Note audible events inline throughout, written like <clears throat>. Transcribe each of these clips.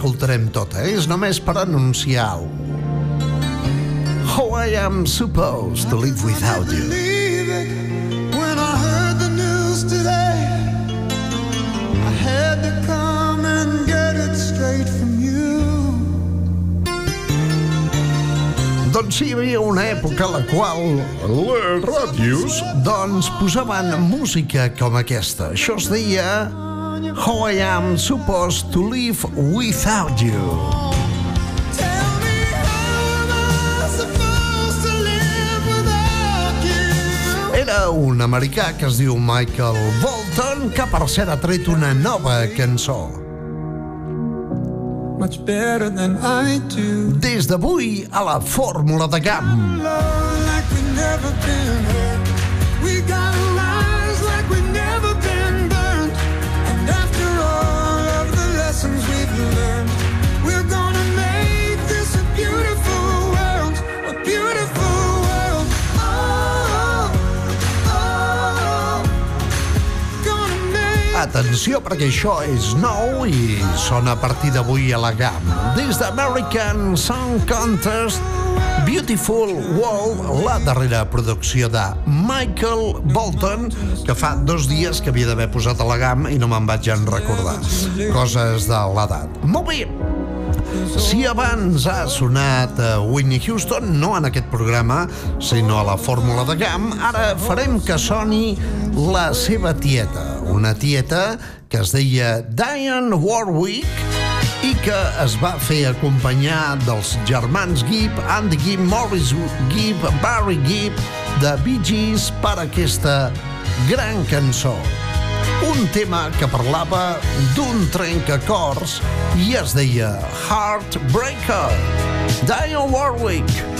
l'escoltarem tota, eh? és només per anunciar alguna How I am supposed to live without you. When I heard the news today, I had to come and get it straight from you. Doncs sí, hi havia una època a la qual les ràdios doncs posaven música com aquesta. Això es deia How I am supposed to live without you. Tell me how am I supposed to live without you? Era un americà que es diu Michael Bolton, que per cert ha tret una nova cançó. Much better than I do. Des d'avui a la Fórmula de Camp. Like Atenció, perquè això és nou i sona a partir d'avui a la GAM. Des d'American Song Contest, Beautiful World, la darrera producció de Michael Bolton, que fa dos dies que havia d'haver posat a la GAM i no me'n vaig en recordar. Coses de l'edat. Molt bé, si abans ha sonat a Whitney Houston, no en aquest programa, sinó a la Fórmula de Camp, ara farem que soni la seva tieta, una tieta que es deia Diane Warwick i que es va fer acompanyar dels germans Gibb, Andy Gibb, Morris Gibb, Barry Gibb, de Bee Gees per aquesta gran cançó un tema que parlava d'un trencacors i es deia Heartbreaker. Diane Warwick.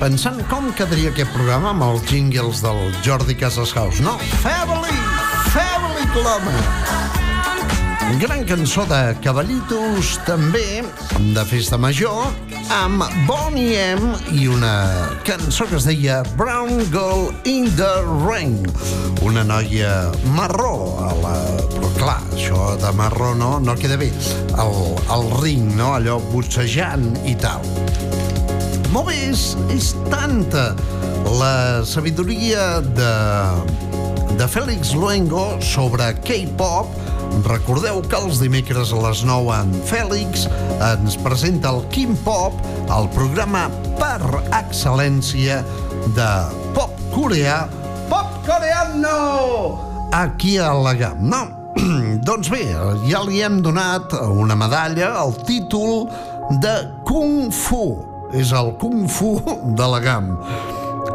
pensant com quedaria aquest programa amb els jingles del Jordi Casas House. No, Family, Family Club. Gran cançó de Cavallitos, també, de Festa Major, amb Bonnie M i una cançó que es deia Brown Girl in the Rain. Una noia marró, a la... però clar, això de marró no, no queda bé. El, el ring, no? allò bussejant i tal molt bé, és, és tanta la sabidoria de, de Félix Luengo sobre K-pop. Recordeu que els dimecres a les 9 en Fèlix ens presenta el Kim Pop, el programa per excel·lència de pop coreà, pop coreano, aquí a la GAM. No, <clears throat> doncs bé, ja li hem donat una medalla, el títol de Kung Fu és el Kung Fu de la GAM.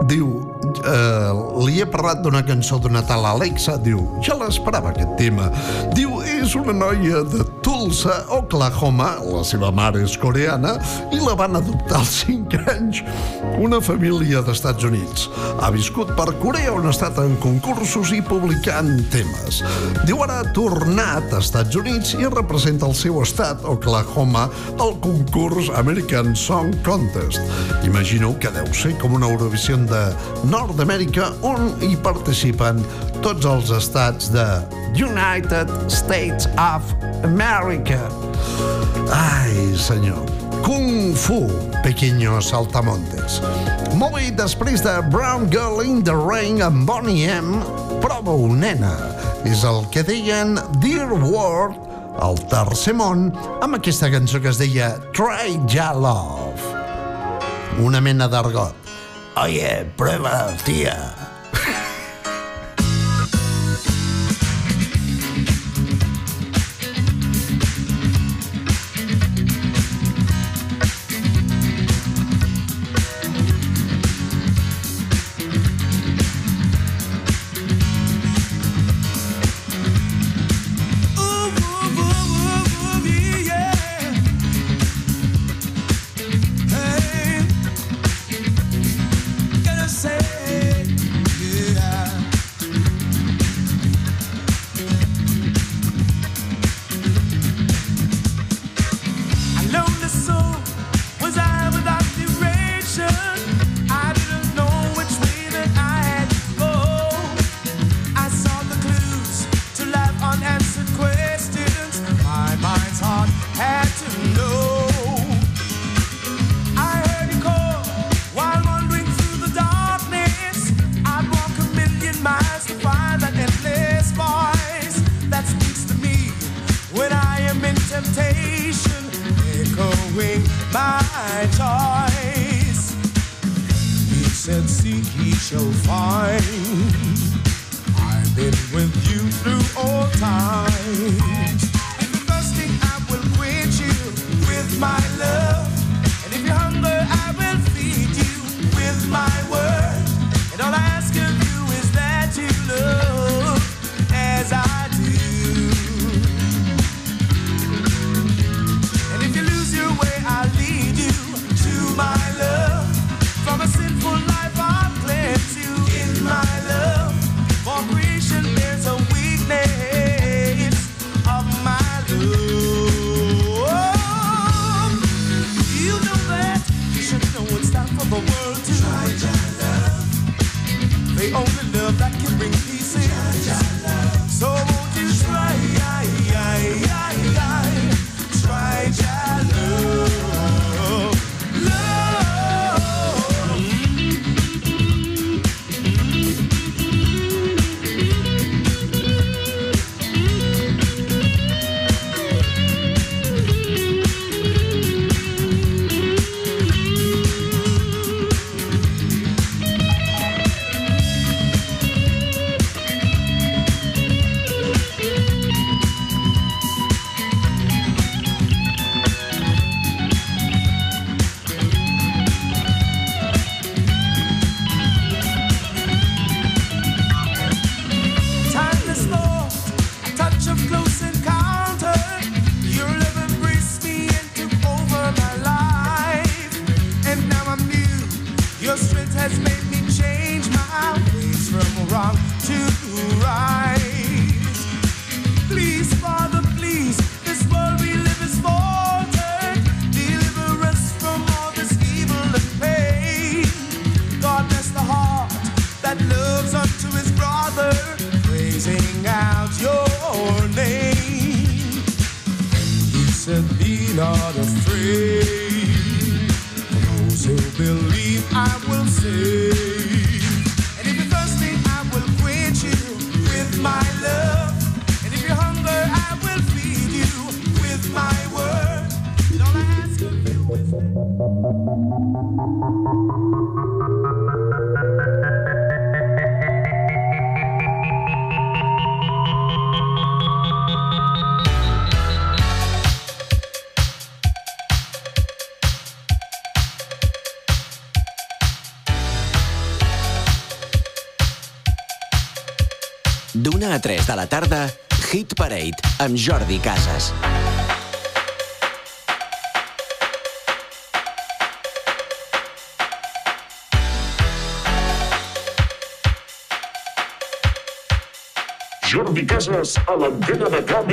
Diu, eh, li he parlat d'una cançó d'una tal Alexa, diu, ja l'esperava aquest tema. Diu, és una noia de Tulsa, Oklahoma, la seva mare és coreana, i la van adoptar als 5 anys una família d'Estats Units. Ha viscut per Corea on ha estat en concursos i publicant temes. Diu, ara ha tornat a Estats Units i representa el seu estat, Oklahoma, al concurs American Song Contest. Imagino que deu ser com una Eurovisió de Nord-Amèrica on hi participen tots els estats de United States of America. Ai, senyor. Kung Fu, pequeño saltamontes. Molt bé, després de Brown Girl in the Rain amb Bonnie M, prova-ho, nena. És el que deien Dear World, el tercer món, amb aquesta cançó que es deia Try Ya Love. Una mena d'argot. Oye, prueba, tía. Believe, I will save. Tarda, Hit Parade amb Jordi Casas. Jordi Casas a l'antena de Camp.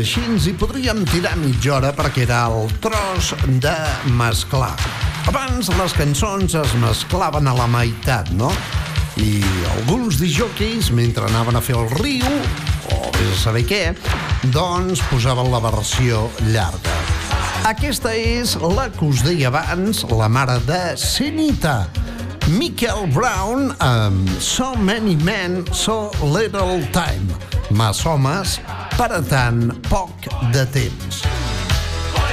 Així ens hi podríem tirar mitja hora perquè era el tros de mesclar. Abans les cançons es mesclaven a la meitat, no? I alguns disjòqueis, mentre anaven a fer el riu, o vés a saber què, doncs posaven la versió llarga. Aquesta és la que us deia abans, la mare de Senita. Michael Brown amb So Many Men, So Little Time. Mas homes per a tan poc de temps.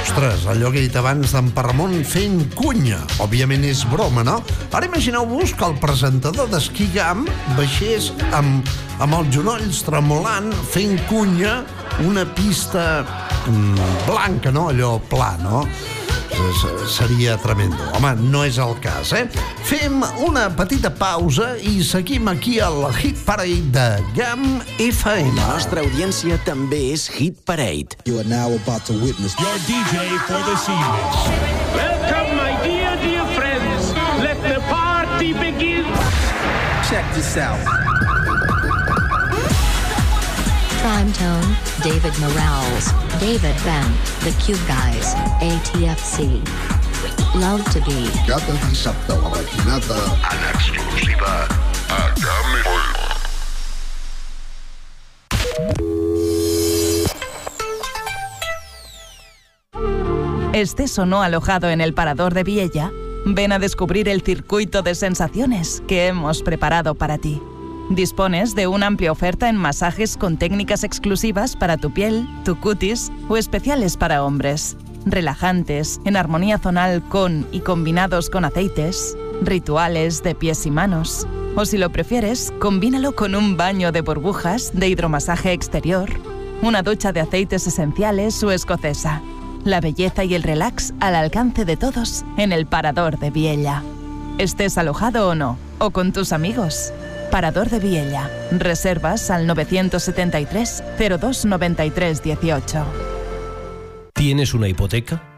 Ostres, allò que he dit abans d'en Paramont fent cunya. Òbviament és broma, no? Ara imagineu-vos que el presentador d'Esquigam baixés amb, amb els genolls tremolant fent cunya una pista mm, blanca, no? Allò pla, no? Seria tremendo. Home, no és el cas, eh? Fem una petita pausa i seguim aquí al Hit Parade de GAM FM. La nostra audiència també és Hit Parade. You are now about to witness Your DJ for this evening. Welcome, my dear, dear friends. Let the party begin. Check this out. Prime Tone, David Morales, David Ben, The Cube Guys, ATFC. Love to be. Cada dissabte a la matinada En exclusiva a Camp FM. Estés o no alojado en el parador de Viella, ven a descubrir el circuito de sensaciones que hemos preparado para ti. Dispones de una amplia oferta en masajes con técnicas exclusivas para tu piel, tu cutis o especiales para hombres. Relajantes, en armonía zonal con y combinados con aceites, rituales de pies y manos. O si lo prefieres, combínalo con un baño de burbujas de hidromasaje exterior, una ducha de aceites esenciales o escocesa. La belleza y el relax al alcance de todos en el Parador de Viella. Estés alojado o no, o con tus amigos. Parador de Viella. Reservas al 973 0293 18. ¿Tienes una hipoteca?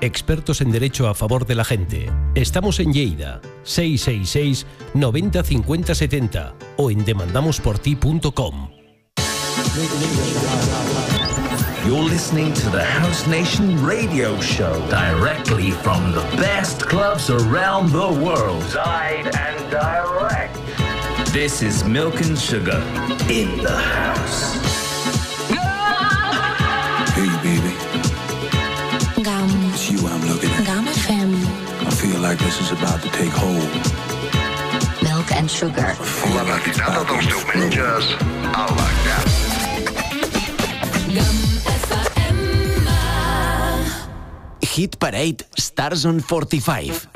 Expertos en derecho a favor de la gente. Estamos en Lleida, 666 90 50 70 o en demandamosporti.com. You're listening to the House Nation radio show directly from the best clubs around the world. Side and direct. This is Milk and Sugar in the house. Like this is about to take hold. Milk and sugar. La matinada dels diumenges a la GAM. Hit Parade Stars on 45.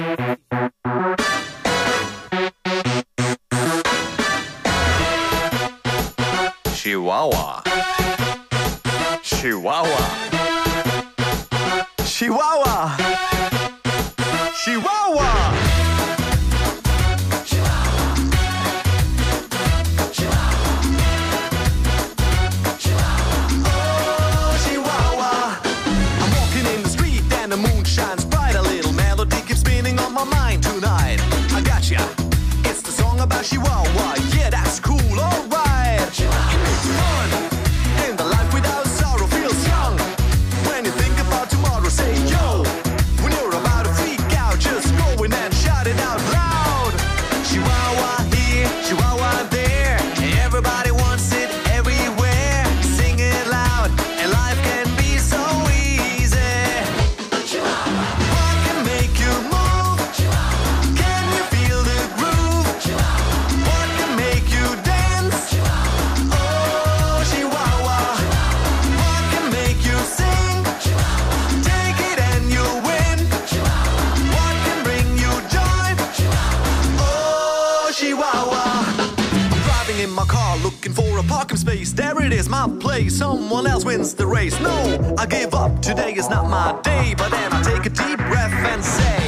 Chihuahua. Chihuahua. Chihuahua. My place. Someone else wins the race. No, I give up. Today is not my day. But then I take a deep breath and say,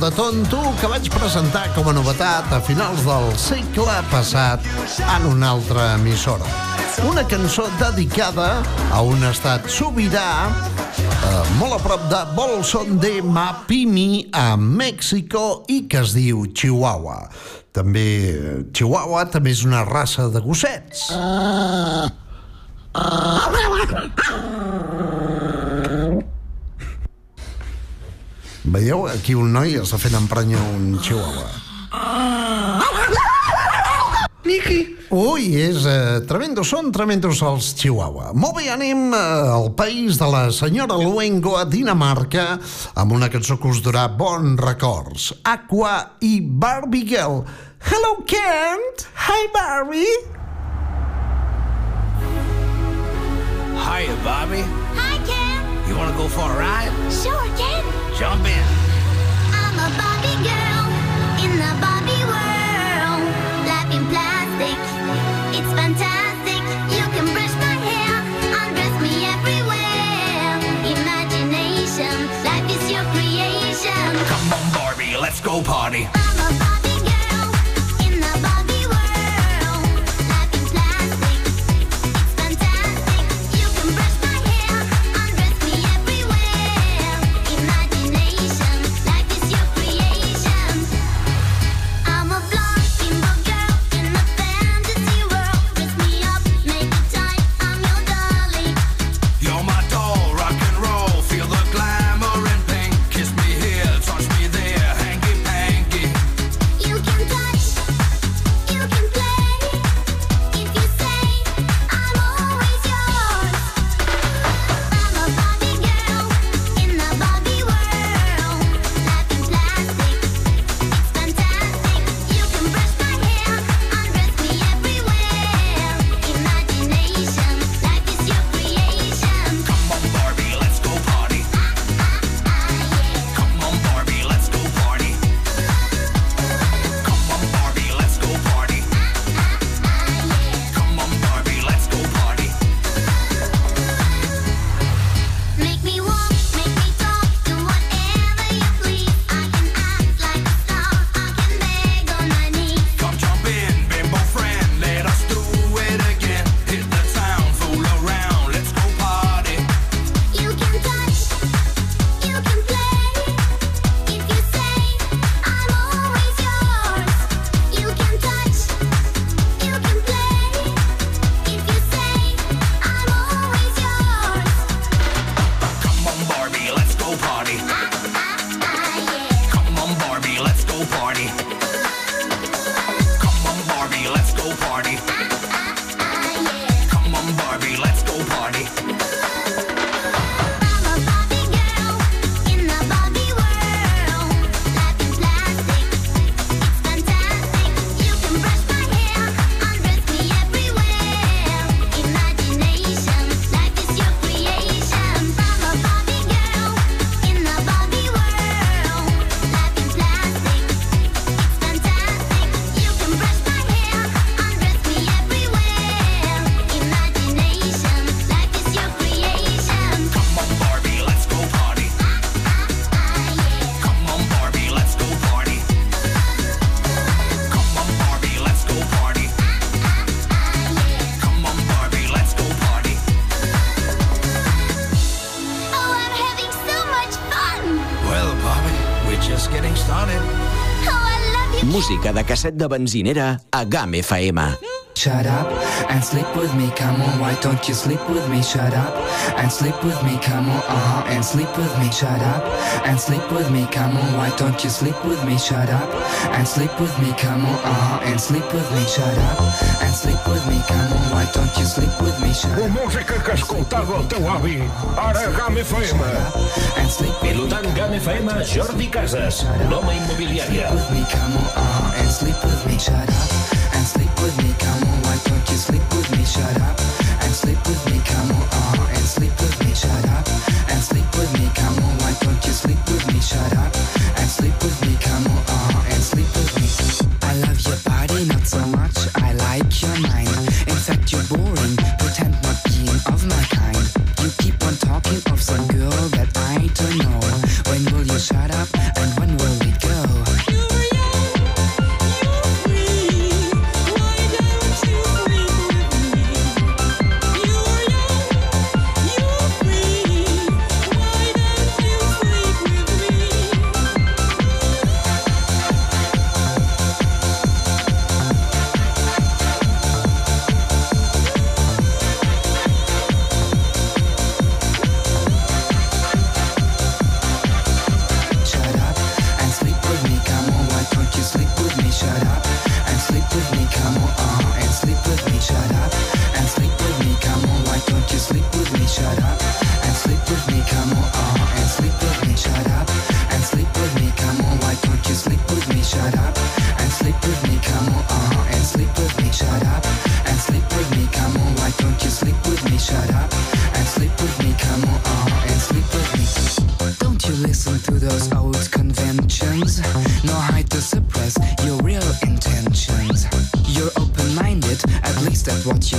de tonto, que vaig presentar com a novetat a finals del segle passat en una altra emissora. Una cançó dedicada a un estat sobirà eh, molt a prop de Bolson de Mapimi, a Mèxico, i que es diu Chihuahua. També, eh, Chihuahua també és una raça de gossets. Veieu? Aquí un noi està fent emprenyar un chihuahua. Niki. Ui, és eh, tremendo, són tremendos els chihuahua. Molt bé, anem eh, al país de la senyora Luengo a Dinamarca amb una cançó que us durà bons records. Aqua i Barbie Girl. Hello, Kent. Hi, Barbie. Hiya. Hi, Ken. You want to go for a ride? Sure, Ken. Jump in. I'm a Barbie girl in the Barbie world. Life in plastic, it's fantastic. You can brush my hair, undress me everywhere. Imagination, life is your creation. Come on, Barbie, let's go party. De casset de benzinera a GAM FM. Shut up and sleep with me, come on. Why don't you sleep with me? Shut up and sleep with me, come on. Uh huh. And sleep with me. Shut up and sleep with me, come on. Why don't you sleep with me? Shut up and sleep with me, come on. Uh huh. And sleep with me. Shut up and sleep with me, come on. Why don't you sleep with me? Shut up. música que escoltava el teu avi, ara a FM. Pilotant GAM FM, Jordi Casas, Noma Immobiliària. me, come uh-huh, and sleep with me, shut up, and sleep with me, come on, why don't you sleep with me, shut up, and sleep with me, come on, uh-huh, and sleep with me, shut up, and sleep with me, come on, why don't you sleep with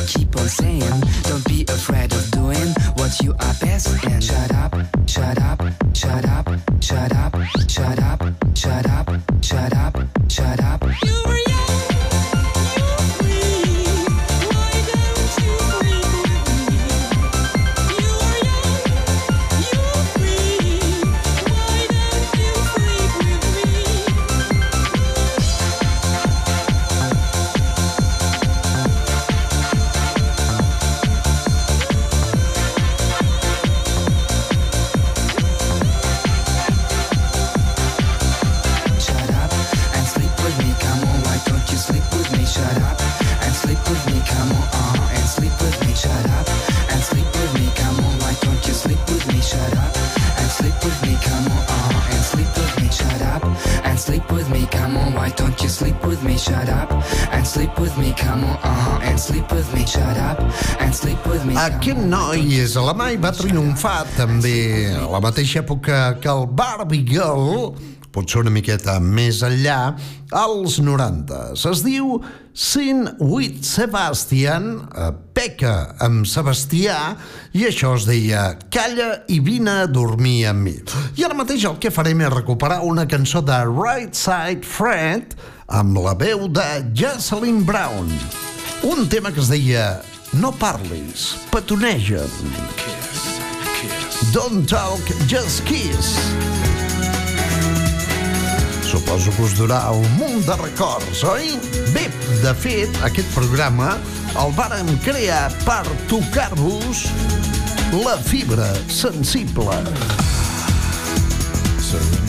keep on saying. Don't be afraid of doing what you are best in. Shut up, shut up, shut up, shut up, shut up. és a la Mai va triomfar també a la mateixa època que el Barbie Girl, potser una miqueta més enllà, als 90. Es diu Sin with Sebastian, eh, peca amb Sebastià, i això es deia Calla i vine a dormir amb mi. I ara mateix el que farem és recuperar una cançó de Right Side Fred amb la veu de Jocelyn Brown. Un tema que es deia no parlis, petoneja'm. Kiss, kiss. Don't talk, just kiss. Suposo que us durà un munt de records, oi? Bé, de fet, aquest programa el vàrem crear per tocar-vos la fibra sensible. Serenity.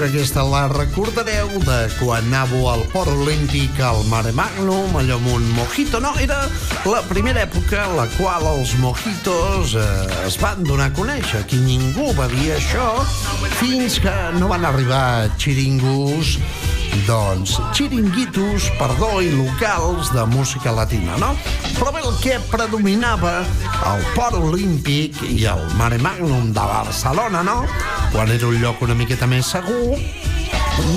Que aquesta la recordareu de quan anàveu al Port Olímpic al Mare Magnum, allò amb un mojito. No, era la primera època en la qual els mojitos eh, es van donar a conèixer. Aquí ningú bevia això fins que no van arribar xiringus doncs, xiringuitos, perdó, i locals de música latina, no? Però bé, el que predominava al Port Olímpic i al Mare Magnum de Barcelona, no? Quan era un lloc una miqueta més segur,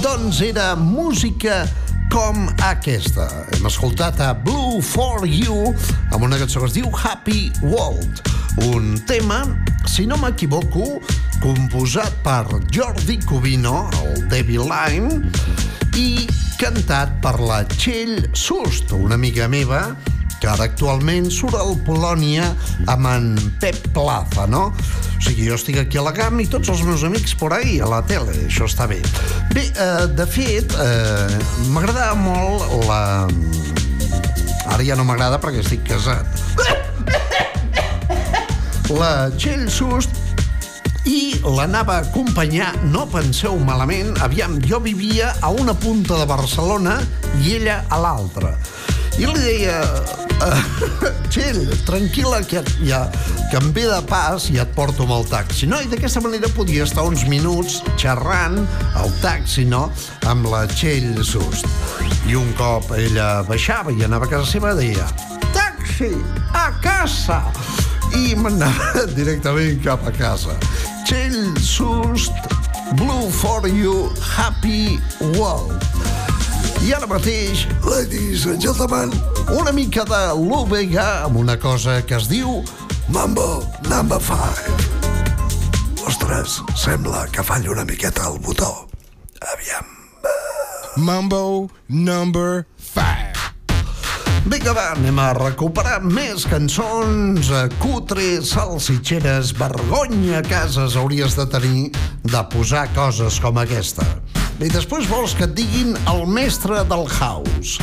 doncs era música com aquesta. Hem escoltat a Blue for You amb una cançó que es diu Happy World, un tema, si no m'equivoco, composat per Jordi Cubino, el David Line, i cantat per la Txell Sust, una amiga meva, que ara actualment surt al Polònia amb en Pep Plaza, no? O sigui, jo estic aquí a la GAM i tots els meus amics por ahí, a la tele, això està bé. Bé, eh, de fet, eh, m'agradava molt la... Ara ja no m'agrada perquè estic casat. La Txell Sust i l'anava a acompanyar, no penseu malament, aviam, jo vivia a una punta de Barcelona i ella a l'altra. I li deia, uh, <laughs> Txell, tranquil·la, que, ja, que em ve de pas i et porto amb el taxi. No? I d'aquesta manera podia estar uns minuts xerrant al taxi, no?, amb la Txell Sust. I un cop ella baixava i anava a casa seva, deia, taxi, a casa! i m'anava <laughs> directament cap a casa. Txell Sust, Blue for You, Happy World. I ara mateix, ladies and gentlemen, una mica de l'Ovega amb una cosa que es diu Mambo Number 5. Ostres, sembla que falla una miqueta el botó. Aviam. Mambo number 5. Vinga, va, anem a recuperar més cançons eh, cutres, salsitxeres, vergonya cases hauries de tenir de posar coses com aquesta. I després vols que et diguin el mestre del house.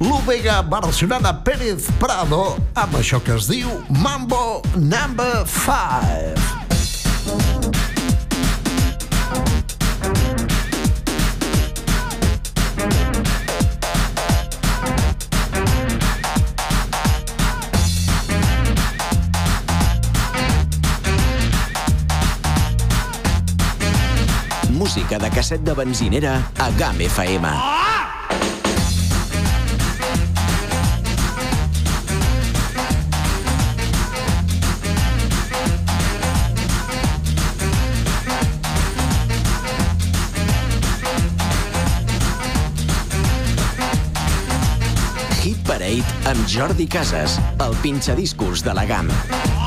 L'Ovega versionant a Pérez Prado amb això que es diu Mambo Number 5. Música de casset de benzinera a GAM FM. Hit Parade amb Jordi Casas, el pinxadiscos de la GAM.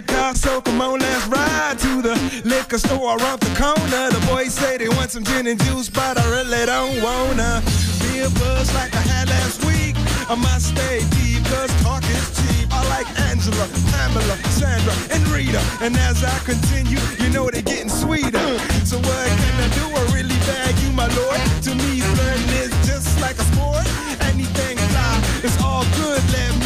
The car, so come on, let's ride to the liquor store around the corner. The boys say they want some gin and juice, but I really don't wanna be a buzz like I had last week. I must stay deep, cause talk is cheap. I like Angela, Pamela, Sandra, and Rita. And as I continue, you know they're getting sweeter. So what can I do? I really bag you, my lord. To me, flirting is just like a sport. Anything fly, it's all good. Let me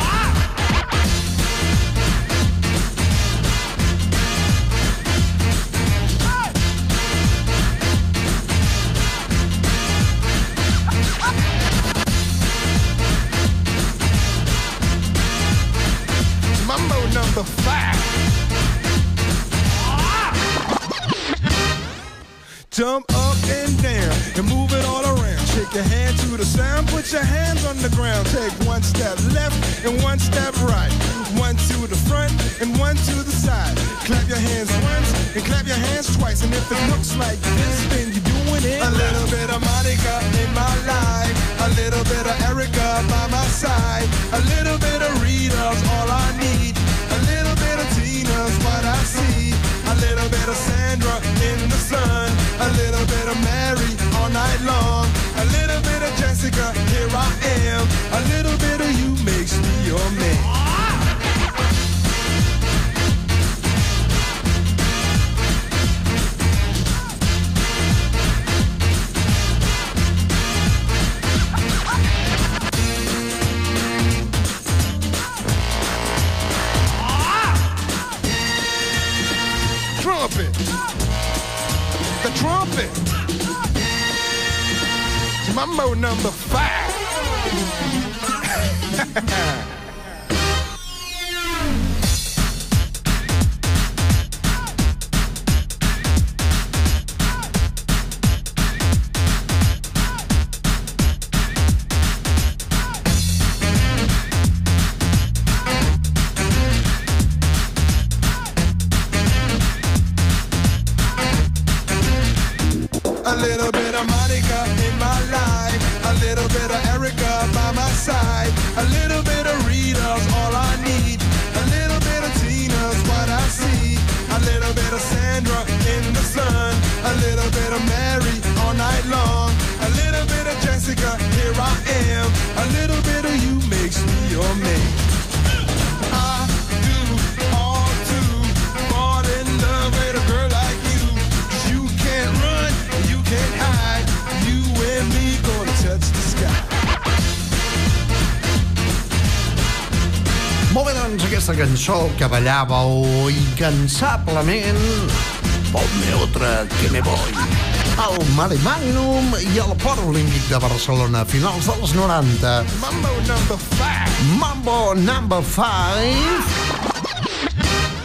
Number five. Jump up and down and move it all around. Shake your hand to the sound, put your hands on the ground. Take one step left and one step right. One to the front and one to the side. Clap your hands once and clap your hands twice. And if it looks like this, then you're doing it. A little bit of Monica in my life. A little bit of Erica by my side. A little bit of Rita's all I need. Little bit of you makes me your man. Trumpet. The trumpet. Mambo number five. Música <laughs> Molt bé, doncs, aquesta cançó que ballàveu incansablement. Ponme otra que me voy. el Mare Magnum i el Port Olímpic de Barcelona finals dels 90. Mambo number five. Mambo Number 5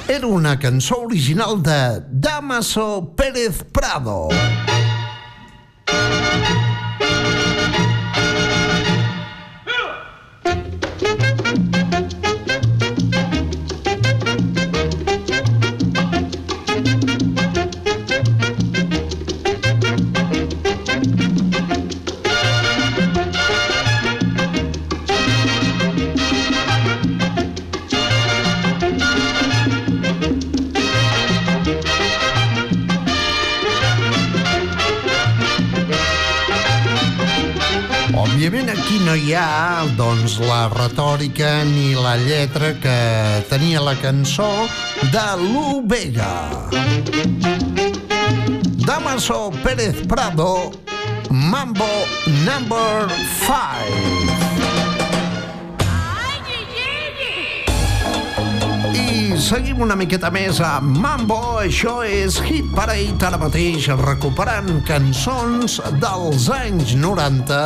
era una cançó original de Damaso Pérez Prado. La retòrica ni la lletra que tenia la cançó de Lu Vega. Damaso Pérez Prado, Mambo Number 5. Seguim una miqueta més a Mambo, això és Hit Parade ara mateix, recuperant cançons dels anys 90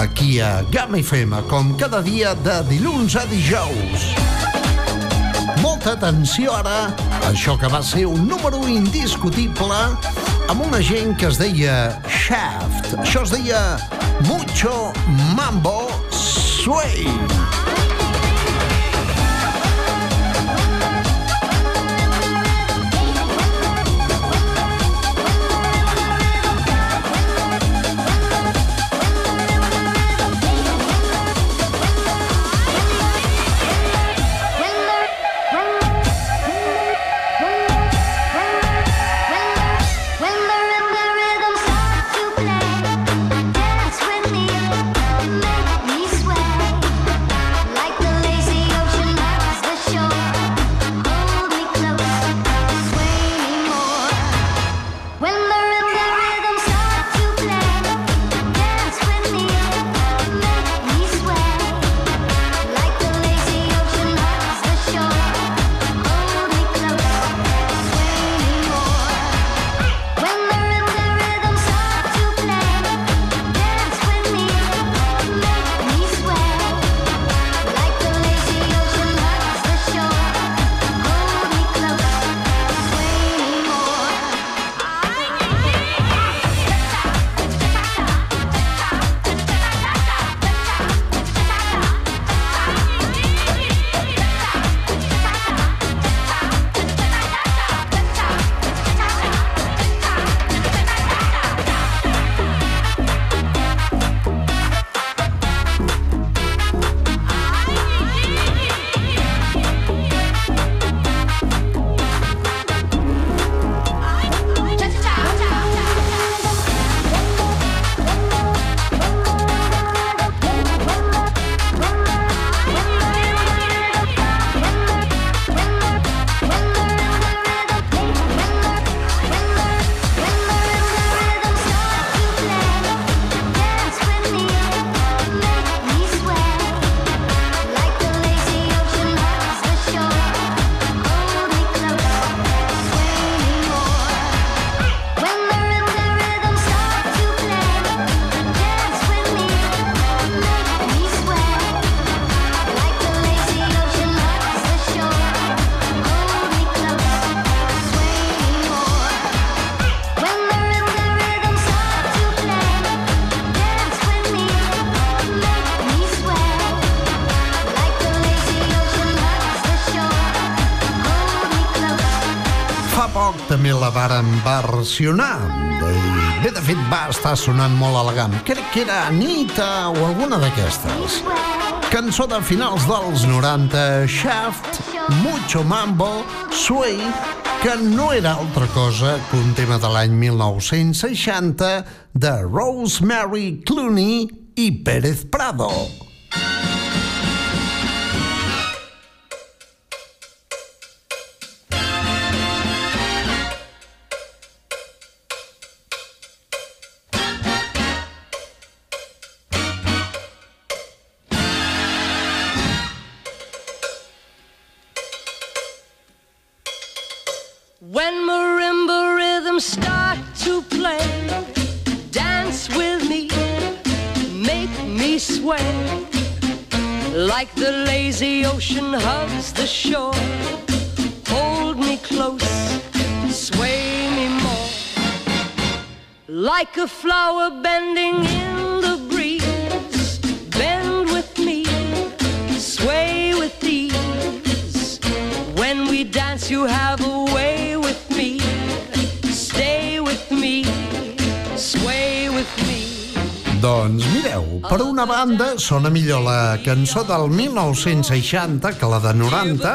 aquí a Gamma FM, com cada dia de dilluns a dijous. Molta atenció ara això que va ser un número indiscutible amb una gent que es deia Shaft. Això es deia Mucho Mambo Sway. Fa versionar. Bé, de fet, va estar sonant molt elegant. Crec que era Anita o alguna d'aquestes. Cançó de finals dels 90, Shaft, Mucho Mambo, Sway, que no era altra cosa que un tema de l'any 1960 de Rosemary Clooney i Pérez Prado. Ocean hugs the shore. Hold me close, sway me more. Like a flower bending in the breeze. Bend with me, sway with ease. When we dance, you have a Doncs mireu, per una banda sona millor la cançó del 1960 que la de 90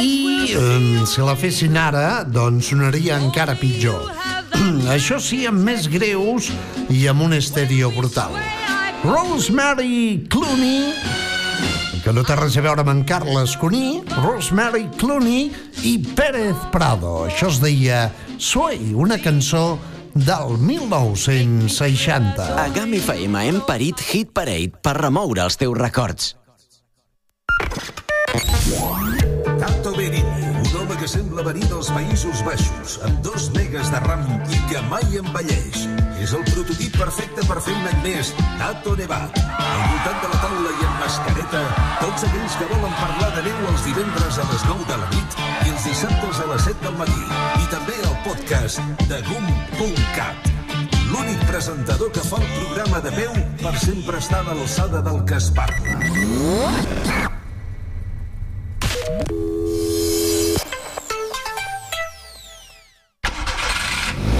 i eh, si la fessin ara, doncs sonaria encara pitjor. <clears throat> Això sí, amb més greus i amb un estèreo brutal. Rosemary Clooney, que no té res a veure amb en Carles Cuní, Rosemary Clooney i Pérez Prado. Això es deia Sway, una cançó del 1960. A GAM FM hem parit Hit Parade per remoure els teus records. Tato home que sembla venir dels Països Baixos, amb dos megas de ram i que mai envelleix. És el prototip perfecte per fer un any més, Tato Nevat. Al voltant de la taula i amb mascareta, tots aquells que volen parlar de neu els divendres a les 9 de la nit i els dissabtes a les 7 del matí. I també el podcast de GUM.cat. L'únic presentador que fa el programa de peu per sempre estar a l'alçada del que es parla.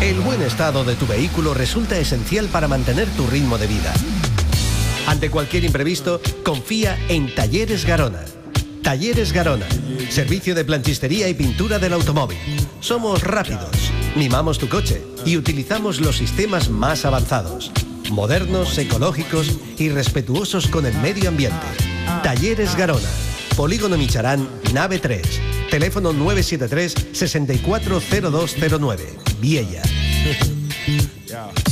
El buen estado de tu vehículo resulta esencial para mantener tu ritmo de vida. Ante cualquier imprevisto, confía en Talleres Garona. Talleres Garona, servicio de planchistería y pintura del automóvil. Somos rápidos, mimamos tu coche y utilizamos los sistemas más avanzados, modernos, ecológicos y respetuosos con el medio ambiente. Talleres Garona, Polígono Micharán, nave 3, teléfono 973 640209, Viella. <laughs> <laughs>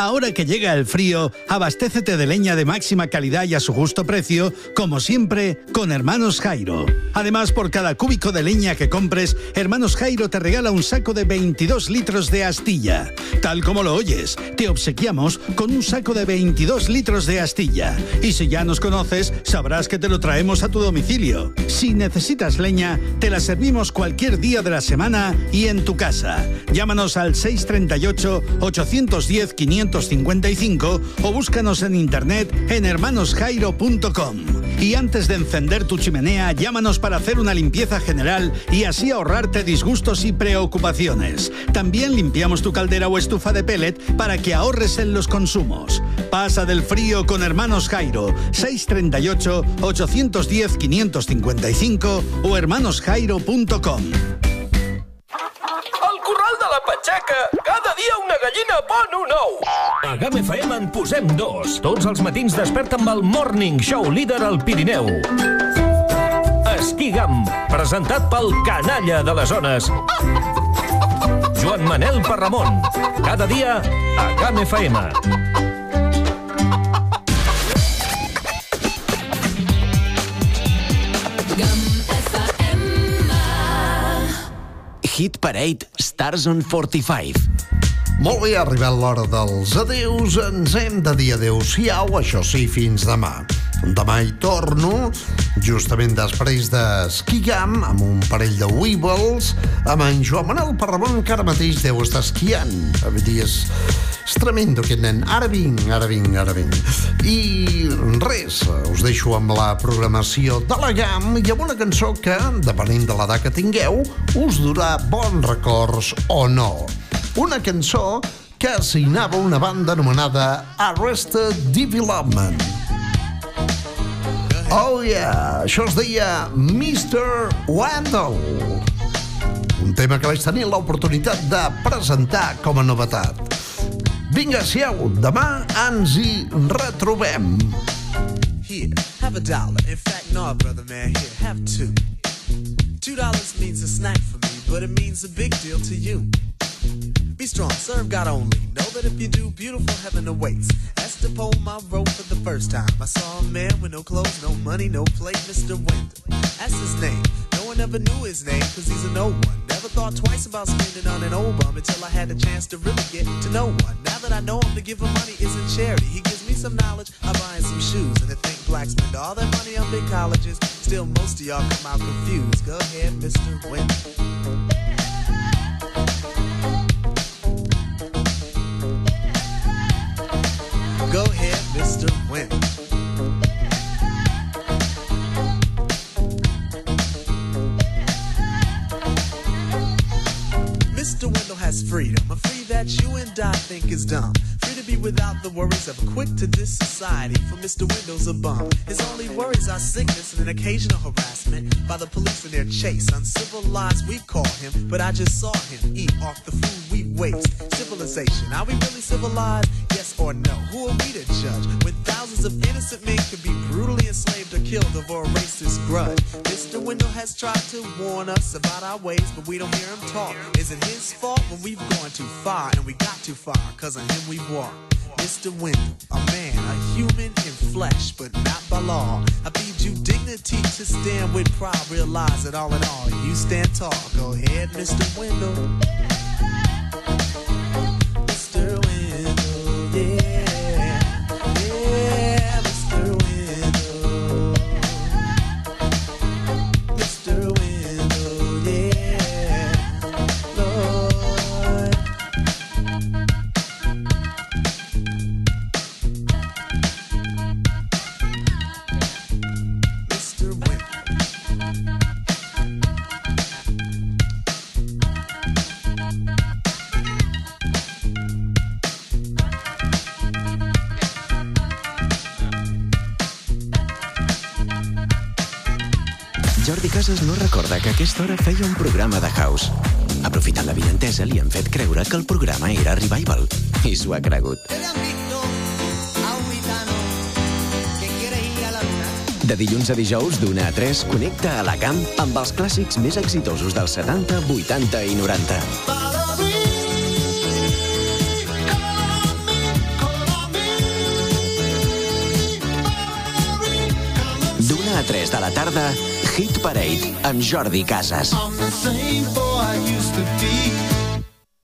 Ahora que llega el frío, abastécete de leña de máxima calidad y a su justo precio, como siempre, con Hermanos Jairo. Además, por cada cúbico de leña que compres, Hermanos Jairo te regala un saco de 22 litros de astilla. Tal como lo oyes, te obsequiamos con un saco de 22 litros de astilla. Y si ya nos conoces, sabrás que te lo traemos a tu domicilio. Si necesitas leña, te la servimos cualquier día de la semana y en tu casa. Llámanos al 638 810 555 o búscanos en internet en hermanosjairo.com. Y antes de encender tu chimenea, llámanos para hacer una limpieza general y así ahorrarte disgustos y preocupaciones. También limpiamos tu caldera o estufa de pellet para que ahorres en los consumos. Pasa del frío con Hermanos Jairo, 638 810 555 o hermanosjairo.com. dia una gallina pon un ou. A GAM FM en posem dos. Tots els matins desperta amb el Morning Show líder al Pirineu. Esquí GAM, presentat pel canalla de les zones. Joan Manel Parramon. Cada dia a GAM FM. Hit Parade Stars on 45. Molt bé, ha arribat l'hora dels adeus. Ens hem de dir adeu-siau, això sí, fins demà. Demà hi torno, justament després d'esquigam, amb un parell de Weebles, amb en Joan Manel Parramon, que ara mateix deu estar esquiant. Vull dir, és, és tremendo aquest nen. Ara vinc, ara vinc, ara vinc. I res, us deixo amb la programació de la GAM i amb una cançó que, depenent de l'edat que tingueu, us durà bons records o no. Una cançó que signava una banda anomenada Arrested Development. Oh yeah, això es deia Mr. Wendell. Un tema que vaig tenir l'oportunitat de presentar com a novetat. Vinga, siau, demà ens hi retrobem. Hit have a dollar. In fact, no, brother man, here, have two. Two dollars means a snack for me, but it means a big deal to you. Be strong, serve God only. Know that if you do, beautiful heaven awaits. That's the poem I wrote for the first time. I saw a man with no clothes, no money, no plate, Mr. Wendell. That's his name. No one ever knew his name, cause he's a no one. Never thought twice about spending on an old bum until I had the chance to really get to know one. Now that I know him, to give him money isn't charity. He gives me some knowledge, I buy him some shoes. And to think blacks spend all their money on big colleges, still most of y'all come out confused. Go ahead, Mr. Wendell. Go ahead, Mr. Wendell. Mr. Wendell has freedom, a free that you and I think is dumb. Free to be without the worries of a quick to this society, for Mr. Wendell's a bum. His only worries are sickness and an occasional harassment by the police in their chase. Uncivilized, we call him, but I just saw him eat off the food we waste. Civilization, are we really civilized? Yes or no? Who are we to judge when thousands of innocent men could be brutally enslaved or killed over a racist grudge? Mr. Wendell has tried to warn us about our ways, but we don't hear him talk. Is it his fault when we've gone too far and we got too far? Cause of him we've walked. Mr. Wendell, a man, a human in flesh, but not by law. I feed you dignity to stand with pride. Realize that all in all, you stand tall. Go ahead, Mr. Wendell. Casas no recorda que a aquesta hora feia un programa de house. Aprofitant la vientesa, li han fet creure que el programa era Revival. I s'ho ha cregut. De dilluns a dijous, d'una a 3, connecta a la camp amb els clàssics més exitosos dels 70, 80 i 90. A 3 de la tarda, Hit Parade amb Jordi Casas. I'm the same boy I used to be.